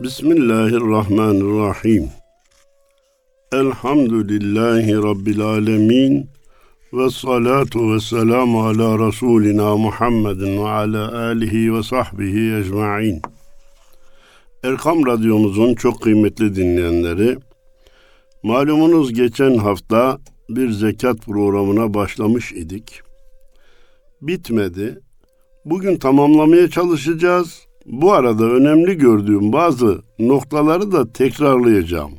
Bismillahirrahmanirrahim. Elhamdülillahi Rabbil alemin. Ve salatu ve selamu ala Resulina Muhammedin ve ala alihi ve sahbihi ecma'in. Erkam Radyomuzun çok kıymetli dinleyenleri, malumunuz geçen hafta bir zekat programına başlamış idik. Bitmedi. Bugün tamamlamaya çalışacağız. Bu arada önemli gördüğüm bazı noktaları da tekrarlayacağım.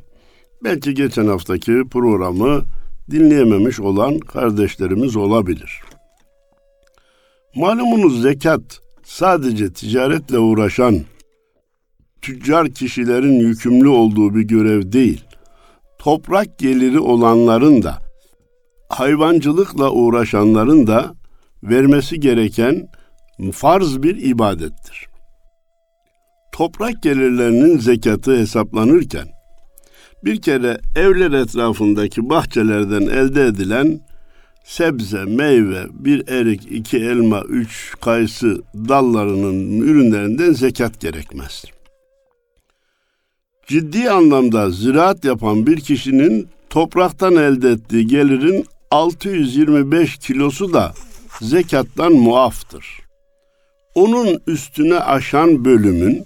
Belki geçen haftaki programı dinleyememiş olan kardeşlerimiz olabilir. Malumunuz zekat sadece ticaretle uğraşan tüccar kişilerin yükümlü olduğu bir görev değil. Toprak geliri olanların da hayvancılıkla uğraşanların da vermesi gereken farz bir ibadettir. Toprak gelirlerinin zekatı hesaplanırken bir kere evler etrafındaki bahçelerden elde edilen sebze, meyve, bir erik, iki elma, üç kayısı dallarının ürünlerinden zekat gerekmez. Ciddi anlamda ziraat yapan bir kişinin topraktan elde ettiği gelirin 625 kilosu da zekattan muaftır. Onun üstüne aşan bölümün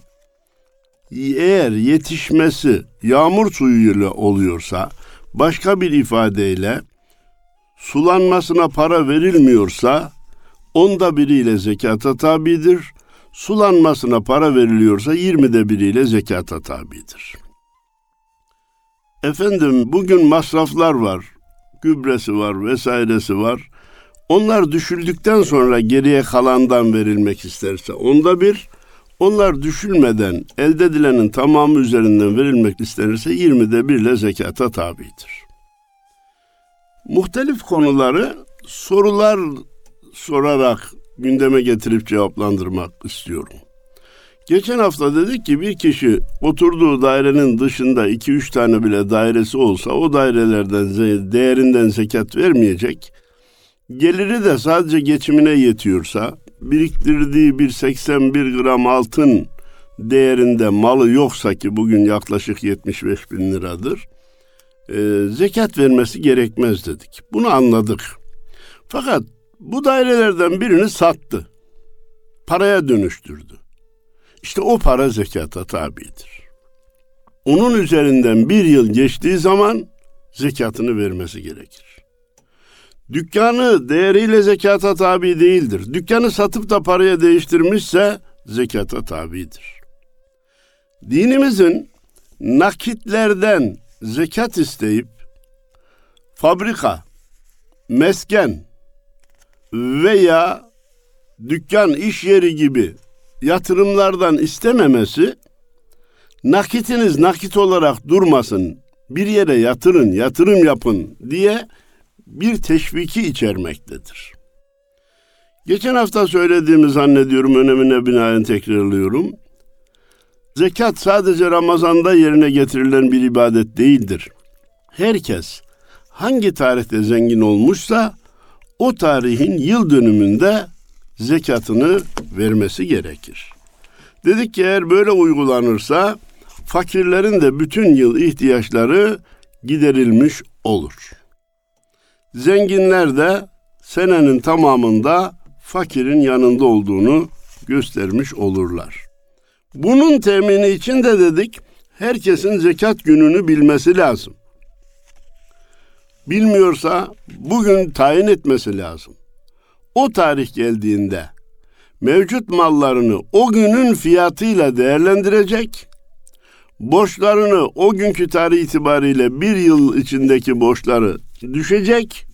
eğer yetişmesi yağmur suyuyla oluyorsa, başka bir ifadeyle sulanmasına para verilmiyorsa, onda biriyle zekata tabidir. Sulanmasına para veriliyorsa yirmide biriyle zekata tabidir. Efendim bugün masraflar var, gübresi var, vesairesi var. Onlar düşüldükten sonra geriye kalandan verilmek isterse onda bir, onlar düşülmeden elde edilenin tamamı üzerinden verilmek istenirse 20'de birle zekata tabidir. Muhtelif konuları sorular sorarak gündeme getirip cevaplandırmak istiyorum. Geçen hafta dedik ki bir kişi oturduğu dairenin dışında 2-3 tane bile dairesi olsa o dairelerden değerinden zekat vermeyecek. Geliri de sadece geçimine yetiyorsa biriktirdiği bir 81 gram altın değerinde malı yoksa ki bugün yaklaşık 75 bin liradır, e, zekat vermesi gerekmez dedik. Bunu anladık. Fakat bu dairelerden birini sattı. Paraya dönüştürdü. İşte o para zekata tabidir. Onun üzerinden bir yıl geçtiği zaman zekatını vermesi gerekir. Dükkanı değeriyle zekata tabi değildir. Dükkanı satıp da paraya değiştirmişse zekata tabidir. Dinimizin nakitlerden zekat isteyip fabrika, mesken veya dükkan, iş yeri gibi yatırımlardan istememesi nakitiniz nakit olarak durmasın, bir yere yatırın, yatırım yapın diye bir teşviki içermektedir. Geçen hafta söylediğimi zannediyorum önemine binaen tekrarlıyorum. Zekat sadece Ramazan'da yerine getirilen bir ibadet değildir. Herkes hangi tarihte zengin olmuşsa o tarihin yıl dönümünde zekatını vermesi gerekir. Dedik ki eğer böyle uygulanırsa fakirlerin de bütün yıl ihtiyaçları giderilmiş olur. Zenginler de senenin tamamında fakirin yanında olduğunu göstermiş olurlar. Bunun temini için de dedik herkesin zekat gününü bilmesi lazım. Bilmiyorsa bugün tayin etmesi lazım. O tarih geldiğinde mevcut mallarını o günün fiyatıyla değerlendirecek, borçlarını o günkü tarih itibariyle bir yıl içindeki borçları düşecek,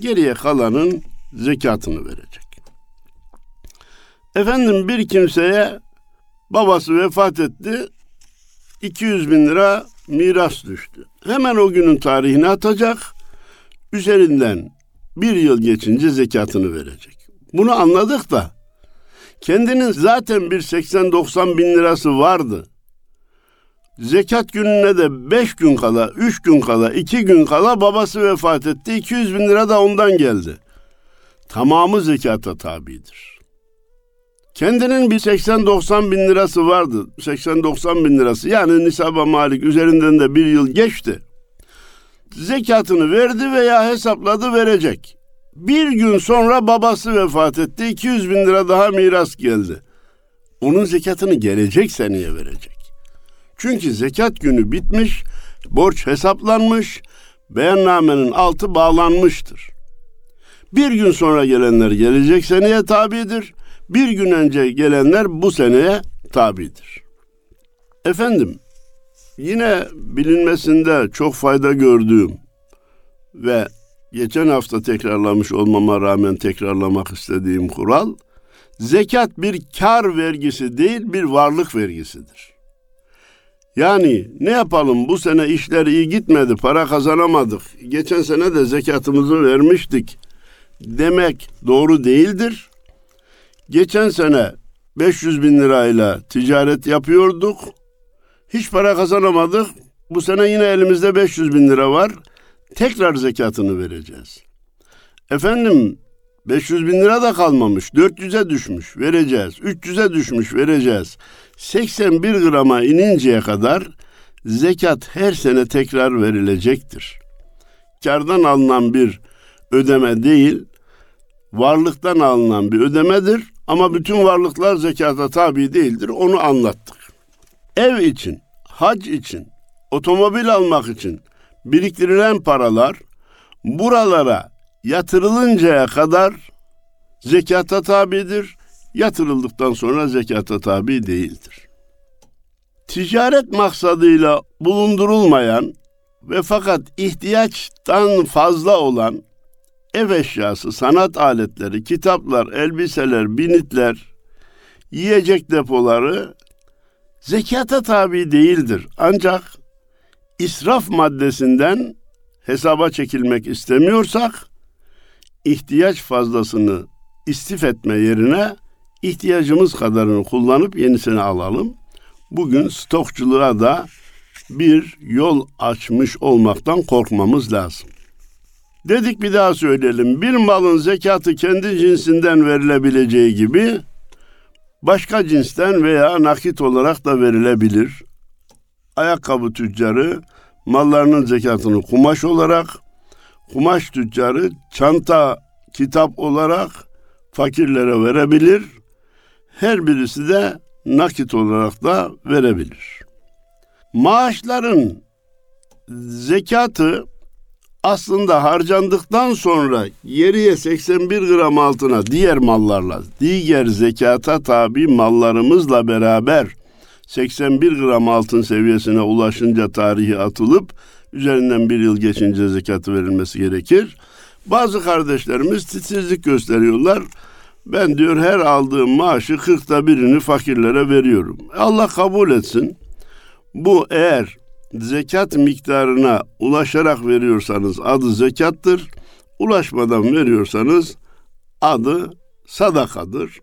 geriye kalanın zekatını verecek. Efendim bir kimseye babası vefat etti, 200 bin lira miras düştü. Hemen o günün tarihini atacak, üzerinden bir yıl geçince zekatını verecek. Bunu anladık da kendinin zaten bir 80-90 bin lirası vardı. Zekat gününe de beş gün kala, üç gün kala, iki gün kala babası vefat etti. 200 bin lira da ondan geldi. Tamamı zekata tabidir. Kendinin bir 80-90 bin lirası vardı. 80-90 bin lirası yani nisaba malik üzerinden de bir yıl geçti. Zekatını verdi veya hesapladı verecek. Bir gün sonra babası vefat etti. 200 bin lira daha miras geldi. Onun zekatını gelecek seneye verecek. Çünkü zekat günü bitmiş, borç hesaplanmış, beyannamenin altı bağlanmıştır. Bir gün sonra gelenler gelecek seneye tabidir. Bir gün önce gelenler bu seneye tabidir. Efendim, yine bilinmesinde çok fayda gördüğüm ve geçen hafta tekrarlamış olmama rağmen tekrarlamak istediğim kural, zekat bir kar vergisi değil bir varlık vergisidir. Yani ne yapalım bu sene işler iyi gitmedi, para kazanamadık. Geçen sene de zekatımızı vermiştik demek doğru değildir. Geçen sene 500 bin lirayla ticaret yapıyorduk. Hiç para kazanamadık. Bu sene yine elimizde 500 bin lira var. Tekrar zekatını vereceğiz. Efendim 500 bin lira da kalmamış. 400'e düşmüş vereceğiz. 300'e düşmüş vereceğiz. 81 grama ininceye kadar zekat her sene tekrar verilecektir. Kardan alınan bir ödeme değil, varlıktan alınan bir ödemedir ama bütün varlıklar zekata tabi değildir. Onu anlattık. Ev için, hac için, otomobil almak için biriktirilen paralar buralara yatırılıncaya kadar zekata tabidir. Yatırıldıktan sonra zekata tabi değildir. Ticaret maksadıyla bulundurulmayan ve fakat ihtiyaçtan fazla olan ev eşyası, sanat aletleri, kitaplar, elbiseler, binitler, yiyecek depoları zekata tabi değildir. Ancak israf maddesinden hesaba çekilmek istemiyorsak ihtiyaç fazlasını istif etme yerine ihtiyacımız kadarını kullanıp yenisini alalım. Bugün stokçuluğa da bir yol açmış olmaktan korkmamız lazım. Dedik bir daha söyleyelim. Bir malın zekatı kendi cinsinden verilebileceği gibi başka cinsten veya nakit olarak da verilebilir. Ayakkabı tüccarı mallarının zekatını kumaş olarak, kumaş tüccarı çanta, kitap olarak fakirlere verebilir. Her birisi de nakit olarak da verebilir. Maaşların zekatı aslında harcandıktan sonra geriye 81 gram altına diğer mallarla, diğer zekata tabi mallarımızla beraber 81 gram altın seviyesine ulaşınca tarihi atılıp üzerinden bir yıl geçince zekatı verilmesi gerekir. Bazı kardeşlerimiz titizlik gösteriyorlar. Ben diyor her aldığım maaşı kırkta birini fakirlere veriyorum. Allah kabul etsin. Bu eğer zekat miktarına ulaşarak veriyorsanız adı zekattır. Ulaşmadan veriyorsanız adı sadakadır.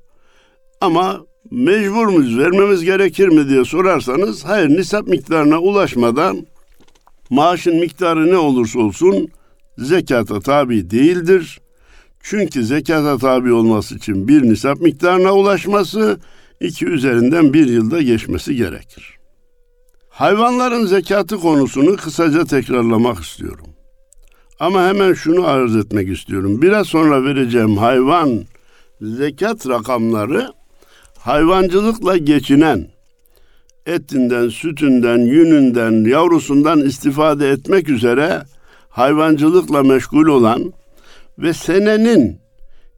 Ama mecbur muyuz, vermemiz gerekir mi diye sorarsanız hayır nisap miktarına ulaşmadan maaşın miktarı ne olursa olsun zekata tabi değildir. Çünkü zekata tabi olması için bir nisap miktarına ulaşması, iki üzerinden bir yılda geçmesi gerekir. Hayvanların zekatı konusunu kısaca tekrarlamak istiyorum. Ama hemen şunu arz etmek istiyorum. Biraz sonra vereceğim hayvan zekat rakamları hayvancılıkla geçinen, etinden, sütünden, yününden, yavrusundan istifade etmek üzere hayvancılıkla meşgul olan ve senenin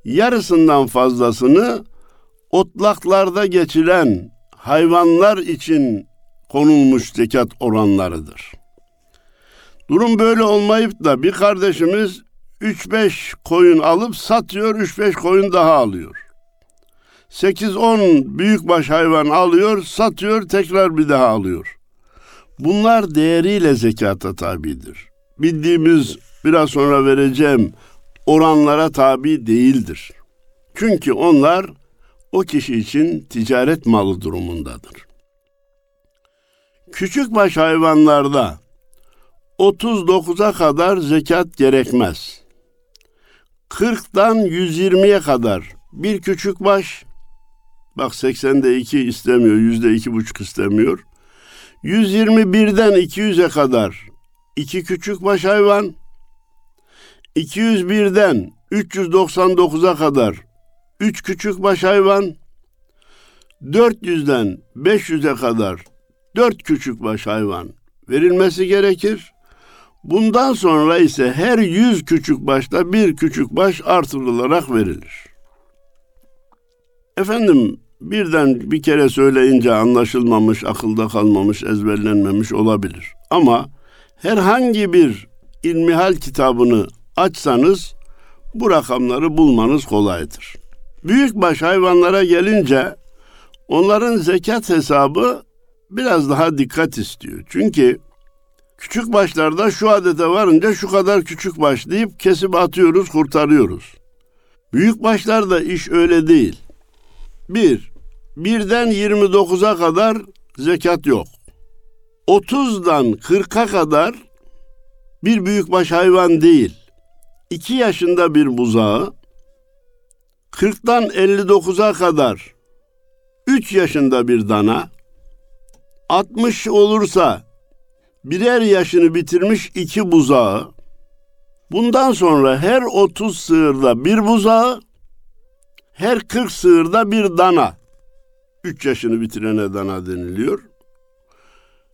yarısından fazlasını otlaklarda geçiren hayvanlar için konulmuş zekat oranlarıdır. Durum böyle olmayıp da bir kardeşimiz 3-5 koyun alıp satıyor, 3-5 koyun daha alıyor. 8-10 büyükbaş hayvan alıyor, satıyor, tekrar bir daha alıyor. Bunlar değeriyle zekata tabidir. Bildiğimiz biraz sonra vereceğim oranlara tabi değildir. Çünkü onlar o kişi için ticaret malı durumundadır. Küçükbaş hayvanlarda 39'a kadar zekat gerekmez. 40'tan 120'ye kadar bir küçükbaş Bak 80'de 2 istemiyor, yüzde buçuk istemiyor. 121'den 200'e kadar iki küçük baş hayvan, 201'den 399'a kadar üç küçük baş hayvan, 400'den 500'e kadar dört küçük baş hayvan verilmesi gerekir. Bundan sonra ise her yüz küçük başta bir küçük baş artırılarak verilir. Efendim birden bir kere söyleyince anlaşılmamış, akılda kalmamış, ezberlenmemiş olabilir. Ama herhangi bir ilmihal kitabını açsanız bu rakamları bulmanız kolaydır. Büyükbaş hayvanlara gelince onların zekat hesabı biraz daha dikkat istiyor. Çünkü küçük başlarda şu adete varınca şu kadar küçük baş deyip kesip atıyoruz, kurtarıyoruz. Büyük başlarda iş öyle değil. Bir, birden 29'a kadar zekat yok. 30'dan 40'a kadar bir büyükbaş hayvan değil. 2 yaşında bir buzağı, 40'tan 59'a kadar 3 yaşında bir dana, 60 olursa birer yaşını bitirmiş iki buzağı, bundan sonra her 30 sığırda bir buzağı, her 40 sığırda bir dana, 3 yaşını bitirene dana deniliyor.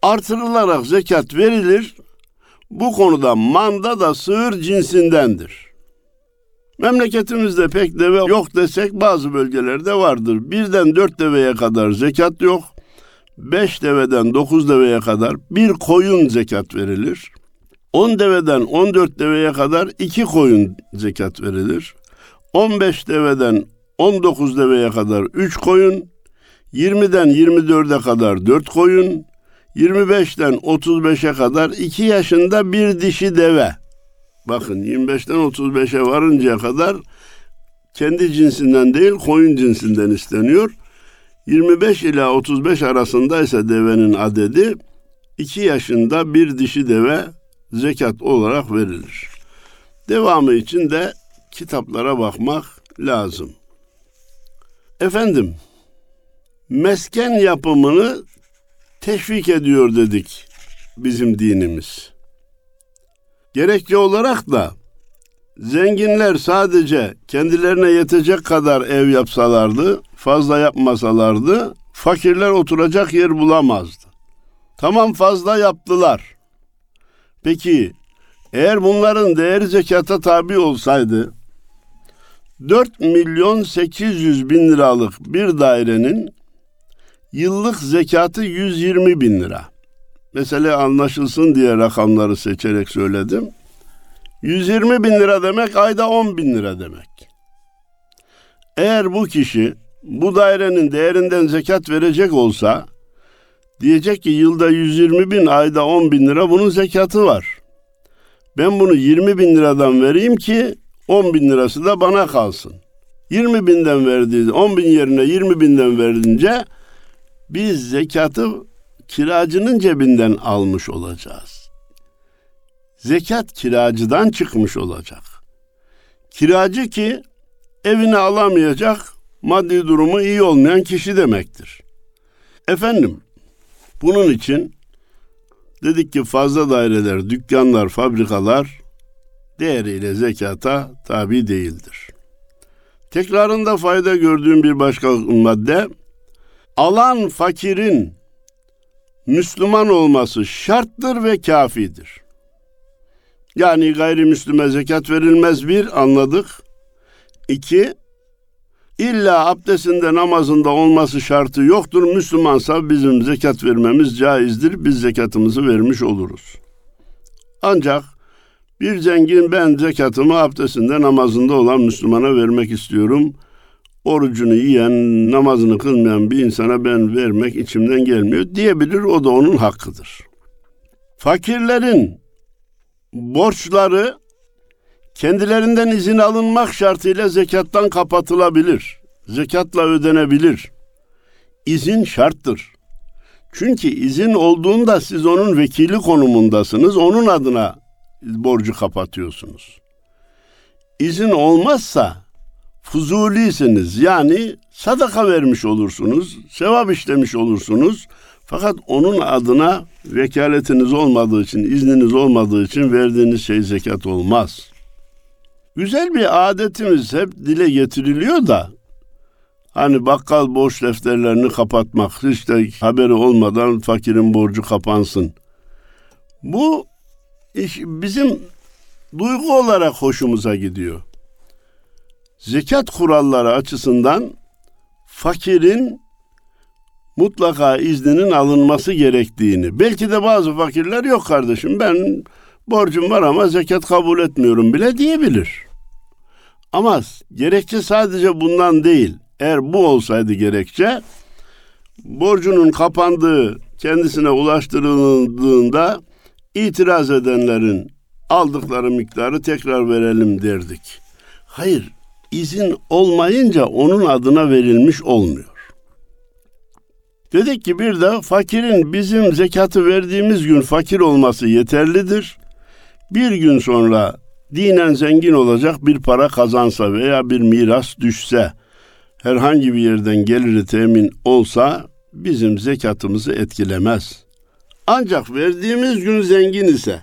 Artırılarak zekat verilir. Bu konuda manda da sığır cinsindendir. Memleketimizde pek deve yok desek bazı bölgelerde vardır. Birden dört deveye kadar zekat yok. Beş deveden dokuz deveye kadar bir koyun zekat verilir. On deveden on dört deveye kadar iki koyun zekat verilir. On beş deveden on dokuz deveye kadar üç koyun, 20'den 24'e kadar dört koyun, 25'ten 35'e kadar iki yaşında bir dişi deve. Bakın 25'ten 35'e varıncaya kadar kendi cinsinden değil koyun cinsinden isteniyor. 25 ila 35 arasında ise devenin adedi 2 yaşında bir dişi deve zekat olarak verilir. Devamı için de kitaplara bakmak lazım. Efendim, mesken yapımını teşvik ediyor dedik bizim dinimiz. Gerekçe olarak da zenginler sadece kendilerine yetecek kadar ev yapsalardı, fazla yapmasalardı, fakirler oturacak yer bulamazdı. Tamam fazla yaptılar. Peki eğer bunların değeri zekata tabi olsaydı 4 milyon 800 bin liralık bir dairenin yıllık zekatı 120 bin lira. Mesele anlaşılsın diye rakamları seçerek söyledim. 120 bin lira demek ayda 10 bin lira demek. Eğer bu kişi bu dairenin değerinden zekat verecek olsa diyecek ki yılda 120 bin ayda 10 bin lira bunun zekatı var. Ben bunu 20 bin liradan vereyim ki 10 bin lirası da bana kalsın. 20 binden verdiği 10 bin yerine 20 binden verince biz zekatı kiracının cebinden almış olacağız. Zekat kiracıdan çıkmış olacak. Kiracı ki evini alamayacak, maddi durumu iyi olmayan kişi demektir. Efendim, bunun için dedik ki fazla daireler, dükkanlar, fabrikalar değeriyle zekata tabi değildir. Tekrarında fayda gördüğüm bir başka madde, alan fakirin Müslüman olması şarttır ve kafidir. Yani gayrimüslime zekat verilmez bir anladık. İki, illa abdestinde namazında olması şartı yoktur. Müslümansa bizim zekat vermemiz caizdir. Biz zekatımızı vermiş oluruz. Ancak bir zengin ben zekatımı abdestinde namazında olan Müslümana vermek istiyorum. Orucunu yiyen, namazını kılmayan bir insana ben vermek içimden gelmiyor diyebilir. O da onun hakkıdır. Fakirlerin borçları kendilerinden izin alınmak şartıyla zekattan kapatılabilir. Zekatla ödenebilir. İzin şarttır. Çünkü izin olduğunda siz onun vekili konumundasınız. Onun adına borcu kapatıyorsunuz. İzin olmazsa fuzulisiniz. Yani sadaka vermiş olursunuz, sevap işlemiş olursunuz. Fakat onun adına vekaletiniz olmadığı için, izniniz olmadığı için verdiğiniz şey zekat olmaz. Güzel bir adetimiz hep dile getiriliyor da hani bakkal borç defterlerini kapatmak, işte haberi olmadan fakirin borcu kapansın. Bu iş bizim duygu olarak hoşumuza gidiyor. Zekat kuralları açısından fakirin mutlaka izninin alınması gerektiğini. Belki de bazı fakirler yok kardeşim ben borcum var ama zekat kabul etmiyorum bile diyebilir. Ama gerekçe sadece bundan değil. Eğer bu olsaydı gerekçe borcunun kapandığı kendisine ulaştırıldığında itiraz edenlerin aldıkları miktarı tekrar verelim derdik. Hayır, izin olmayınca onun adına verilmiş olmuyor. Dedik ki bir de fakirin bizim zekatı verdiğimiz gün fakir olması yeterlidir. Bir gün sonra dinen zengin olacak bir para kazansa veya bir miras düşse, herhangi bir yerden geliri temin olsa bizim zekatımızı etkilemez. Ancak verdiğimiz gün zengin ise,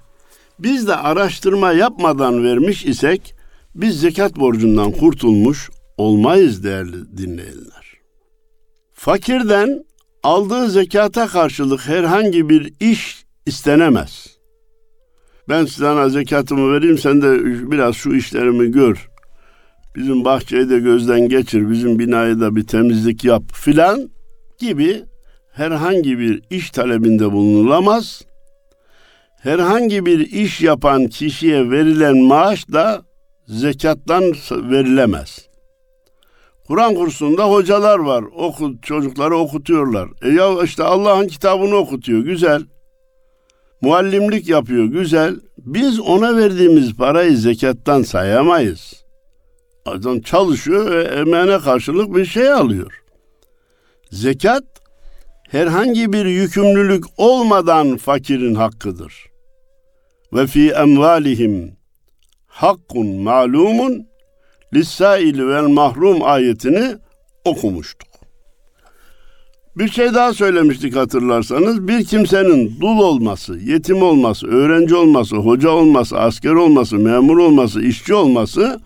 biz de araştırma yapmadan vermiş isek, biz zekat borcundan kurtulmuş olmayız değerli dinleyenler. Fakirden aldığı zekata karşılık herhangi bir iş istenemez. Ben sana zekatımı vereyim sen de biraz şu işlerimi gör. Bizim bahçeyi de gözden geçir, bizim binayı da bir temizlik yap filan gibi herhangi bir iş talebinde bulunulamaz. Herhangi bir iş yapan kişiye verilen maaş da zekattan verilemez. Kur'an kursunda hocalar var. Oku, çocukları okutuyorlar. E ya işte Allah'ın kitabını okutuyor. Güzel. Muallimlik yapıyor. Güzel. Biz ona verdiğimiz parayı zekattan sayamayız. Adam çalışıyor ve emeğine karşılık bir şey alıyor. Zekat herhangi bir yükümlülük olmadan fakirin hakkıdır. Ve fi emvalihim hakkun malumun lissail vel mahrum ayetini okumuştuk. Bir şey daha söylemiştik hatırlarsanız. Bir kimsenin dul olması, yetim olması, öğrenci olması, hoca olması, asker olması, memur olması, işçi olması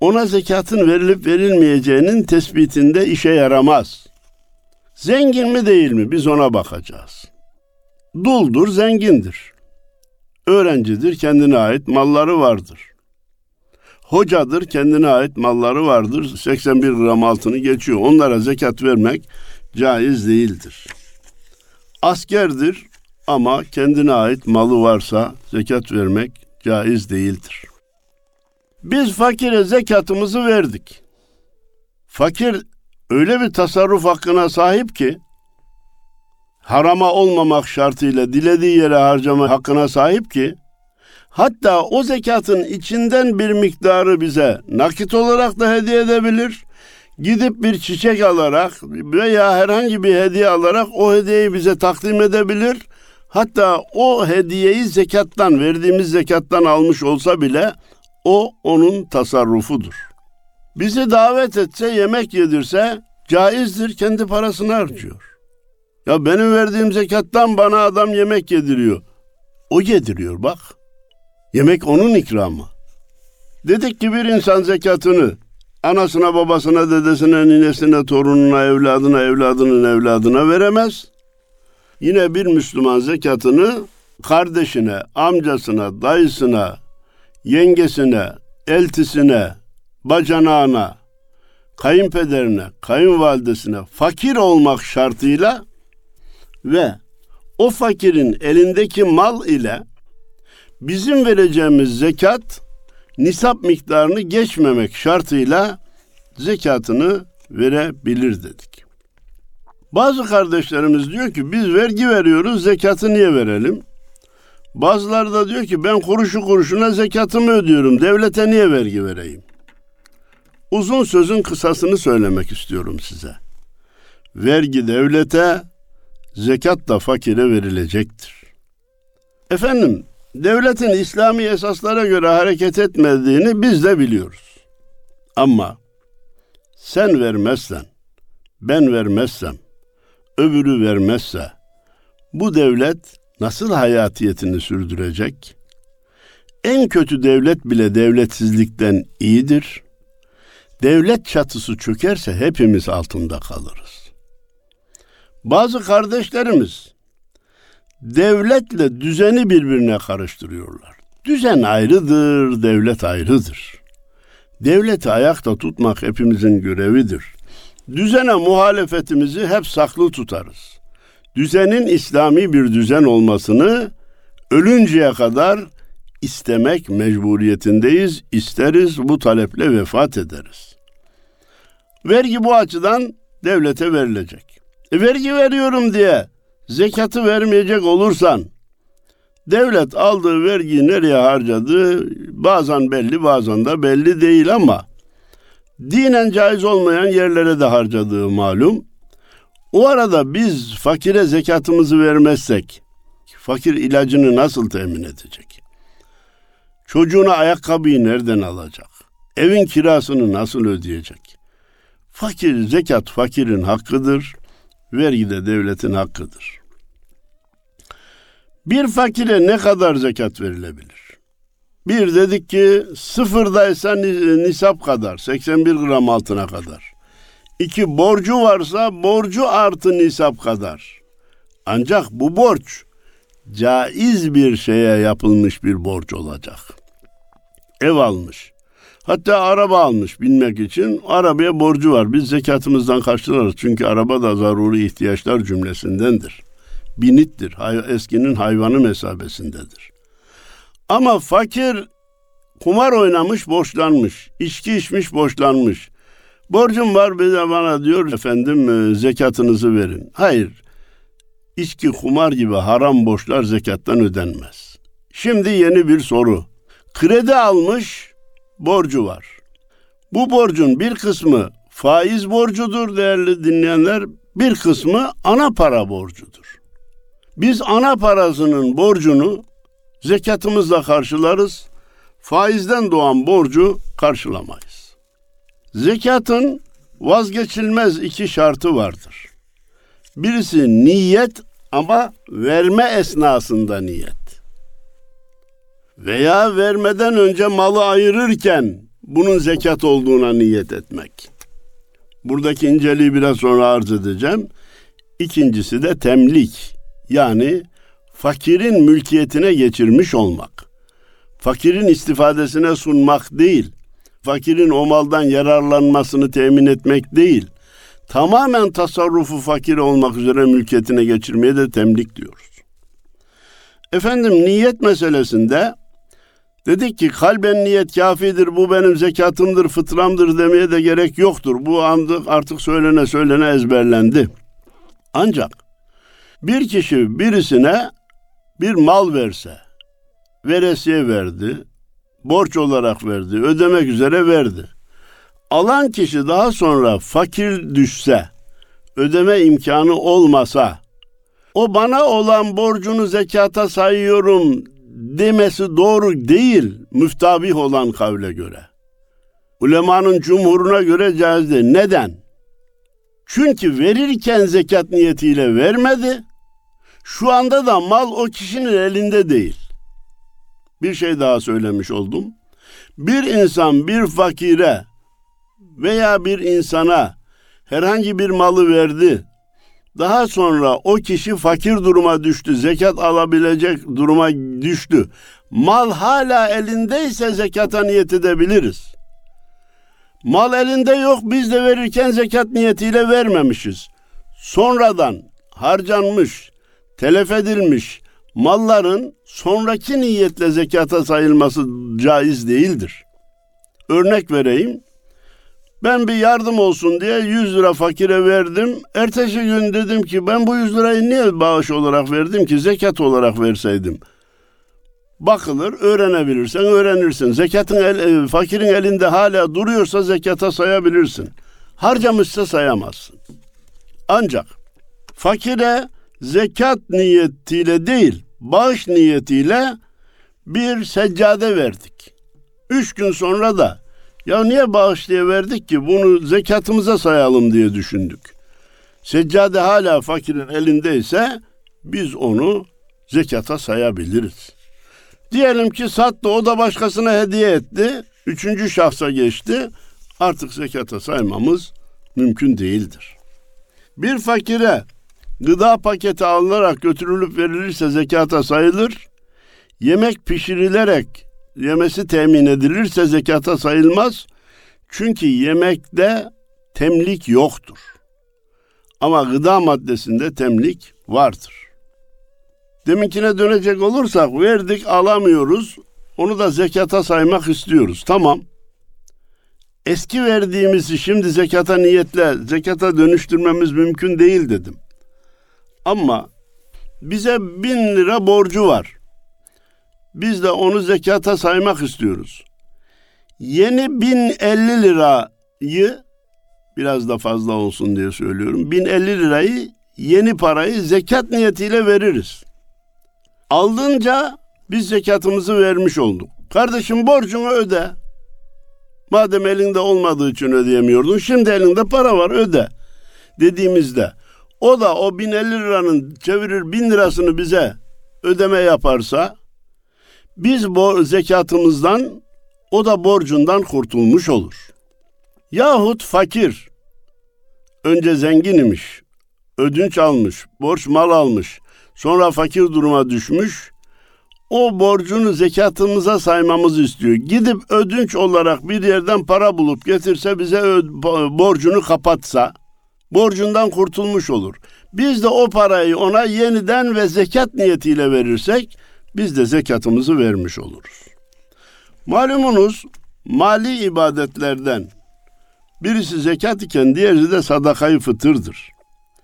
ona zekatın verilip verilmeyeceğinin tespitinde işe yaramaz. Zengin mi değil mi biz ona bakacağız. Duldur, zengindir. Öğrencidir, kendine ait malları vardır. Hocadır, kendine ait malları vardır. 81 gram altını geçiyor. Onlara zekat vermek caiz değildir. Askerdir ama kendine ait malı varsa zekat vermek caiz değildir. Biz fakire zekatımızı verdik. Fakir öyle bir tasarruf hakkına sahip ki harama olmamak şartıyla dilediği yere harcama hakkına sahip ki hatta o zekatın içinden bir miktarı bize nakit olarak da hediye edebilir. Gidip bir çiçek alarak veya herhangi bir hediye alarak o hediyeyi bize takdim edebilir. Hatta o hediyeyi zekattan, verdiğimiz zekattan almış olsa bile o onun tasarrufudur. Bizi davet etse, yemek yedirse caizdir, kendi parasını harcıyor. Ya benim verdiğim zekattan bana adam yemek yediriyor. O yediriyor bak. Yemek onun ikramı. Dedik ki bir insan zekatını anasına, babasına, dedesine, ninesine, torununa, evladına, evladının evladına veremez. Yine bir Müslüman zekatını kardeşine, amcasına, dayısına, yengesine, eltisine, bacanağına, kayınpederine, kayınvalidesine fakir olmak şartıyla ve o fakirin elindeki mal ile bizim vereceğimiz zekat nisap miktarını geçmemek şartıyla zekatını verebilir dedik. Bazı kardeşlerimiz diyor ki biz vergi veriyoruz zekatı niye verelim? Bazıları da diyor ki ben kuruşu kuruşuna zekatımı ödüyorum devlete niye vergi vereyim? Uzun sözün kısasını söylemek istiyorum size. Vergi devlete, zekat da fakire verilecektir. Efendim, devletin İslami esaslara göre hareket etmediğini biz de biliyoruz. Ama sen vermezsen, ben vermezsem, öbürü vermezse bu devlet nasıl hayatiyetini sürdürecek? En kötü devlet bile devletsizlikten iyidir. Devlet çatısı çökerse hepimiz altında kalırız. Bazı kardeşlerimiz devletle düzeni birbirine karıştırıyorlar. Düzen ayrıdır, devlet ayrıdır. Devleti ayakta tutmak hepimizin görevidir. Düzene muhalefetimizi hep saklı tutarız. Düzenin İslami bir düzen olmasını ölünceye kadar istemek mecburiyetindeyiz, isteriz, bu taleple vefat ederiz. Vergi bu açıdan devlete verilecek. E, vergi veriyorum diye zekatı vermeyecek olursan devlet aldığı vergiyi nereye harcadığı bazen belli bazen de belli değil ama dinen caiz olmayan yerlere de harcadığı malum. O arada biz fakire zekatımızı vermezsek fakir ilacını nasıl temin edecek? Çocuğuna ayakkabıyı nereden alacak? Evin kirasını nasıl ödeyecek? Fakir zekat fakirin hakkıdır. Vergi de devletin hakkıdır. Bir fakire ne kadar zekat verilebilir? Bir dedik ki sıfırdaysa nisap kadar, 81 gram altına kadar. İki borcu varsa borcu artı nisap kadar. Ancak bu borç caiz bir şeye yapılmış bir borç olacak. Ev almış. Hatta araba almış binmek için. Arabaya borcu var. Biz zekatımızdan karşılarız. Çünkü araba da zaruri ihtiyaçlar cümlesindendir binittir. Eskinin hayvanı mesabesindedir. Ama fakir kumar oynamış borçlanmış. içki içmiş borçlanmış. Borcum var bir de bana diyor efendim e, zekatınızı verin. Hayır. İçki kumar gibi haram borçlar zekattan ödenmez. Şimdi yeni bir soru. Kredi almış borcu var. Bu borcun bir kısmı faiz borcudur değerli dinleyenler, bir kısmı ana para borcudur. Biz ana parasının borcunu zekatımızla karşılarız. Faizden doğan borcu karşılamayız. Zekatın vazgeçilmez iki şartı vardır. Birisi niyet ama verme esnasında niyet. Veya vermeden önce malı ayırırken bunun zekat olduğuna niyet etmek. Buradaki inceliği biraz sonra arz edeceğim. İkincisi de temlik yani fakirin mülkiyetine geçirmiş olmak. Fakirin istifadesine sunmak değil. Fakirin o maldan yararlanmasını temin etmek değil. Tamamen tasarrufu fakir olmak üzere mülkiyetine geçirmeye de temlik diyoruz. Efendim niyet meselesinde dedik ki kalben niyet kafidir, bu benim zekatımdır, fıtramdır demeye de gerek yoktur. Bu andık artık söylene söylene ezberlendi. Ancak bir kişi birisine bir mal verse, veresiye verdi, borç olarak verdi, ödemek üzere verdi. Alan kişi daha sonra fakir düşse, ödeme imkanı olmasa, o bana olan borcunu zekata sayıyorum demesi doğru değil müftabih olan kavle göre. Ulemanın cumhuruna göre caizdir. Neden? Çünkü verirken zekat niyetiyle vermedi. Şu anda da mal o kişinin elinde değil. Bir şey daha söylemiş oldum. Bir insan bir fakire veya bir insana herhangi bir malı verdi. Daha sonra o kişi fakir duruma düştü, zekat alabilecek duruma düştü. Mal hala elindeyse zekata niyet edebiliriz. Mal elinde yok, biz de verirken zekat niyetiyle vermemişiz. Sonradan harcanmış, telef edilmiş malların sonraki niyetle zekata sayılması caiz değildir. Örnek vereyim. Ben bir yardım olsun diye 100 lira fakire verdim. Ertesi gün dedim ki ben bu 100 lirayı niye bağış olarak verdim ki zekat olarak verseydim. Bakılır, öğrenebilirsen öğrenirsin. Zekatın el, e, fakirin elinde hala duruyorsa zekata sayabilirsin. Harcamışsa sayamazsın. Ancak fakire zekat niyetiyle değil, bağış niyetiyle bir seccade verdik. Üç gün sonra da ya niye bağış diye verdik ki bunu zekatımıza sayalım diye düşündük. Seccade hala fakirin elindeyse biz onu zekata sayabiliriz. Diyelim ki sattı o da başkasına hediye etti. Üçüncü şahsa geçti. Artık zekata saymamız mümkün değildir. Bir fakire gıda paketi alınarak götürülüp verilirse zekata sayılır. Yemek pişirilerek yemesi temin edilirse zekata sayılmaz. Çünkü yemekte temlik yoktur. Ama gıda maddesinde temlik vardır. Deminkine dönecek olursak verdik alamıyoruz. Onu da zekata saymak istiyoruz. Tamam. Eski verdiğimizi şimdi zekata niyetle zekata dönüştürmemiz mümkün değil dedim. Ama bize bin lira borcu var. Biz de onu zekata saymak istiyoruz. Yeni bin elli lirayı biraz da fazla olsun diye söylüyorum. Bin elli lirayı yeni parayı zekat niyetiyle veririz. Aldınca biz zekatımızı vermiş olduk. Kardeşim borcunu öde. Madem elinde olmadığı için ödeyemiyordun, şimdi elinde para var öde. Dediğimizde o da o 1050 liranın çevirir bin lirasını bize ödeme yaparsa biz bu zekatımızdan o da borcundan kurtulmuş olur. Yahut fakir önce zengin imiş, ödünç almış, borç mal almış, sonra fakir duruma düşmüş, o borcunu zekatımıza saymamızı istiyor. Gidip ödünç olarak bir yerden para bulup getirse bize borcunu kapatsa borcundan kurtulmuş olur. Biz de o parayı ona yeniden ve zekat niyetiyle verirsek biz de zekatımızı vermiş oluruz. Malumunuz mali ibadetlerden birisi zekat iken diğeri de sadakayı fıtırdır.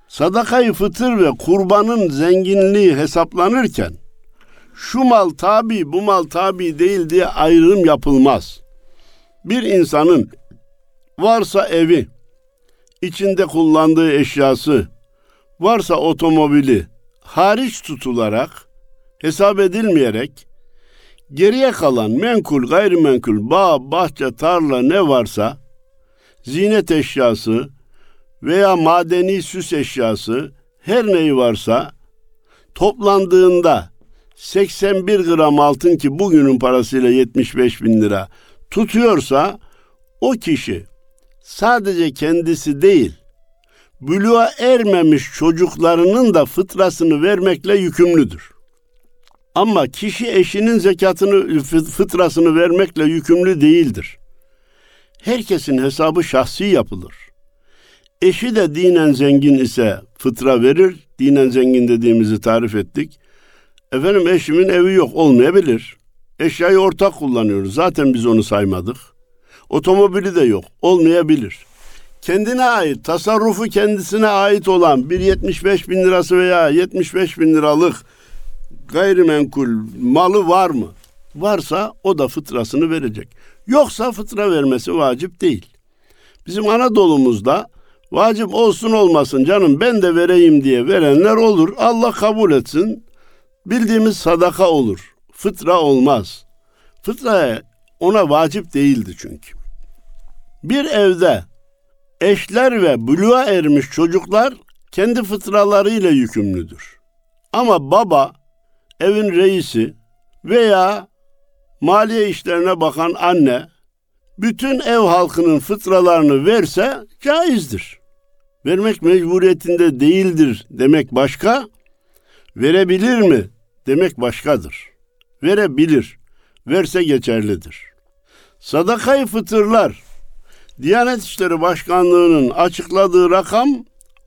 Sadakayı fıtır ve kurbanın zenginliği hesaplanırken şu mal tabi bu mal tabi değil diye ayrım yapılmaz. Bir insanın varsa evi, içinde kullandığı eşyası, varsa otomobili hariç tutularak, hesap edilmeyerek, geriye kalan menkul, gayrimenkul, bağ, bahçe, tarla ne varsa, zinet eşyası veya madeni süs eşyası, her neyi varsa, toplandığında 81 gram altın ki bugünün parasıyla 75 bin lira tutuyorsa o kişi sadece kendisi değil buluğa ermemiş çocuklarının da fıtrasını vermekle yükümlüdür. Ama kişi eşinin zekatını fıtrasını vermekle yükümlü değildir. Herkesin hesabı şahsi yapılır. Eşi de dinen zengin ise fıtra verir. Dinen zengin dediğimizi tarif ettik. Efendim eşimin evi yok olmayabilir. Eşyayı ortak kullanıyoruz. Zaten biz onu saymadık. Otomobili de yok. Olmayabilir. Kendine ait, tasarrufu kendisine ait olan bir 75 bin lirası veya 75 bin liralık gayrimenkul malı var mı? Varsa o da fıtrasını verecek. Yoksa fıtra vermesi vacip değil. Bizim Anadolu'muzda vacip olsun olmasın canım ben de vereyim diye verenler olur. Allah kabul etsin bildiğimiz sadaka olur. Fıtra olmaz. Fıtra ona vacip değildi çünkü. Bir evde eşler ve buluğa ermiş çocuklar kendi fıtralarıyla yükümlüdür. Ama baba, evin reisi veya maliye işlerine bakan anne bütün ev halkının fıtralarını verse caizdir. Vermek mecburiyetinde değildir demek başka, verebilir mi demek başkadır. Verebilir, verse geçerlidir. Sadakayı fıtırlar, Diyanet İşleri Başkanlığı'nın açıkladığı rakam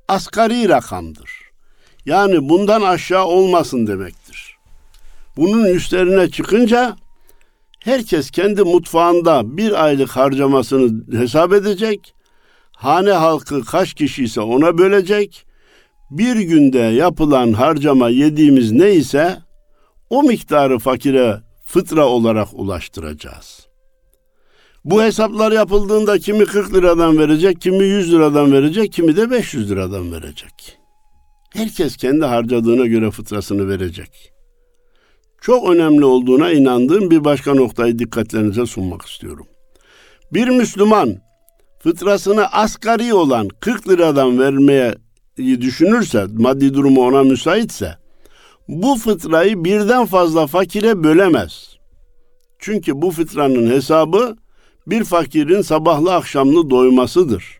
asgari rakamdır. Yani bundan aşağı olmasın demektir. Bunun üstlerine çıkınca herkes kendi mutfağında bir aylık harcamasını hesap edecek. Hane halkı kaç kişi ise ona bölecek. Bir günde yapılan harcama yediğimiz neyse o miktarı fakire fıtra olarak ulaştıracağız. Bu hesaplar yapıldığında kimi 40 liradan verecek, kimi 100 liradan verecek, kimi de 500 liradan verecek. Herkes kendi harcadığına göre fıtrasını verecek. Çok önemli olduğuna inandığım bir başka noktayı dikkatlerinize sunmak istiyorum. Bir Müslüman fıtrasını asgari olan 40 liradan vermeye düşünürse, maddi durumu ona müsaitse bu fıtrayı birden fazla fakire bölemez. Çünkü bu fıtranın hesabı bir fakirin sabahlı akşamlı doymasıdır.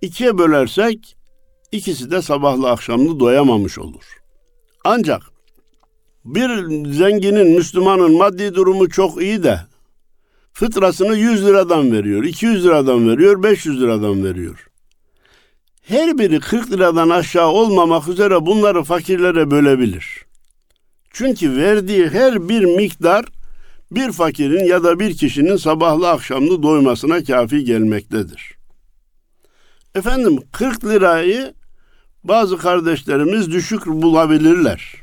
İkiye bölersek ikisi de sabahlı akşamlı doyamamış olur. Ancak bir zenginin, Müslümanın maddi durumu çok iyi de fıtrasını 100 liradan veriyor, 200 liradan veriyor, 500 liradan veriyor. Her biri 40 liradan aşağı olmamak üzere bunları fakirlere bölebilir. Çünkü verdiği her bir miktar bir fakirin ya da bir kişinin sabahlı akşamlı doymasına kafi gelmektedir. Efendim 40 lirayı bazı kardeşlerimiz düşük bulabilirler.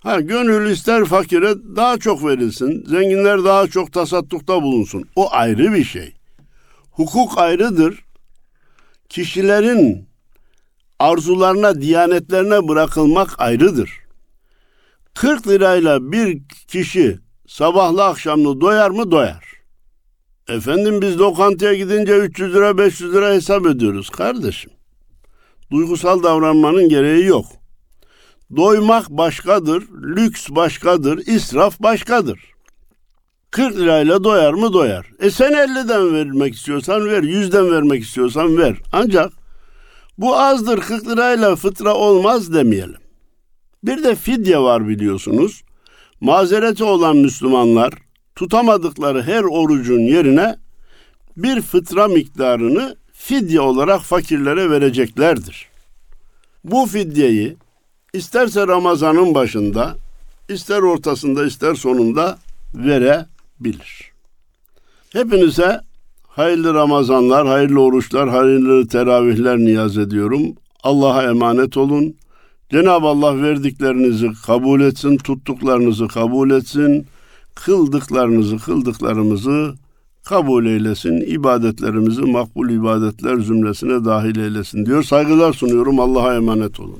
Ha gönül ister fakire daha çok verilsin, zenginler daha çok tasattukta bulunsun. O ayrı bir şey. Hukuk ayrıdır. Kişilerin arzularına, diyanetlerine bırakılmak ayrıdır. 40 lirayla bir kişi sabahlı akşamlı doyar mı? Doyar. Efendim biz lokantaya gidince 300 lira 500 lira hesap ediyoruz kardeşim. Duygusal davranmanın gereği yok. Doymak başkadır, lüks başkadır, israf başkadır. 40 lirayla doyar mı doyar. E sen 50'den vermek istiyorsan ver, 100'den vermek istiyorsan ver. Ancak bu azdır 40 lirayla fıtra olmaz demeyelim. Bir de fidye var biliyorsunuz. Mazereti olan Müslümanlar tutamadıkları her orucun yerine bir fıtra miktarını fidye olarak fakirlere vereceklerdir. Bu fidyeyi isterse Ramazan'ın başında, ister ortasında, ister sonunda verebilir. Hepinize hayırlı Ramazanlar, hayırlı oruçlar, hayırlı teravihler niyaz ediyorum. Allah'a emanet olun. Cenab-ı Allah verdiklerinizi kabul etsin, tuttuklarınızı kabul etsin, kıldıklarınızı, kıldıklarımızı kabul eylesin, ibadetlerimizi makbul ibadetler zümresine dahil eylesin diyor. Saygılar sunuyorum. Allah'a emanet olun.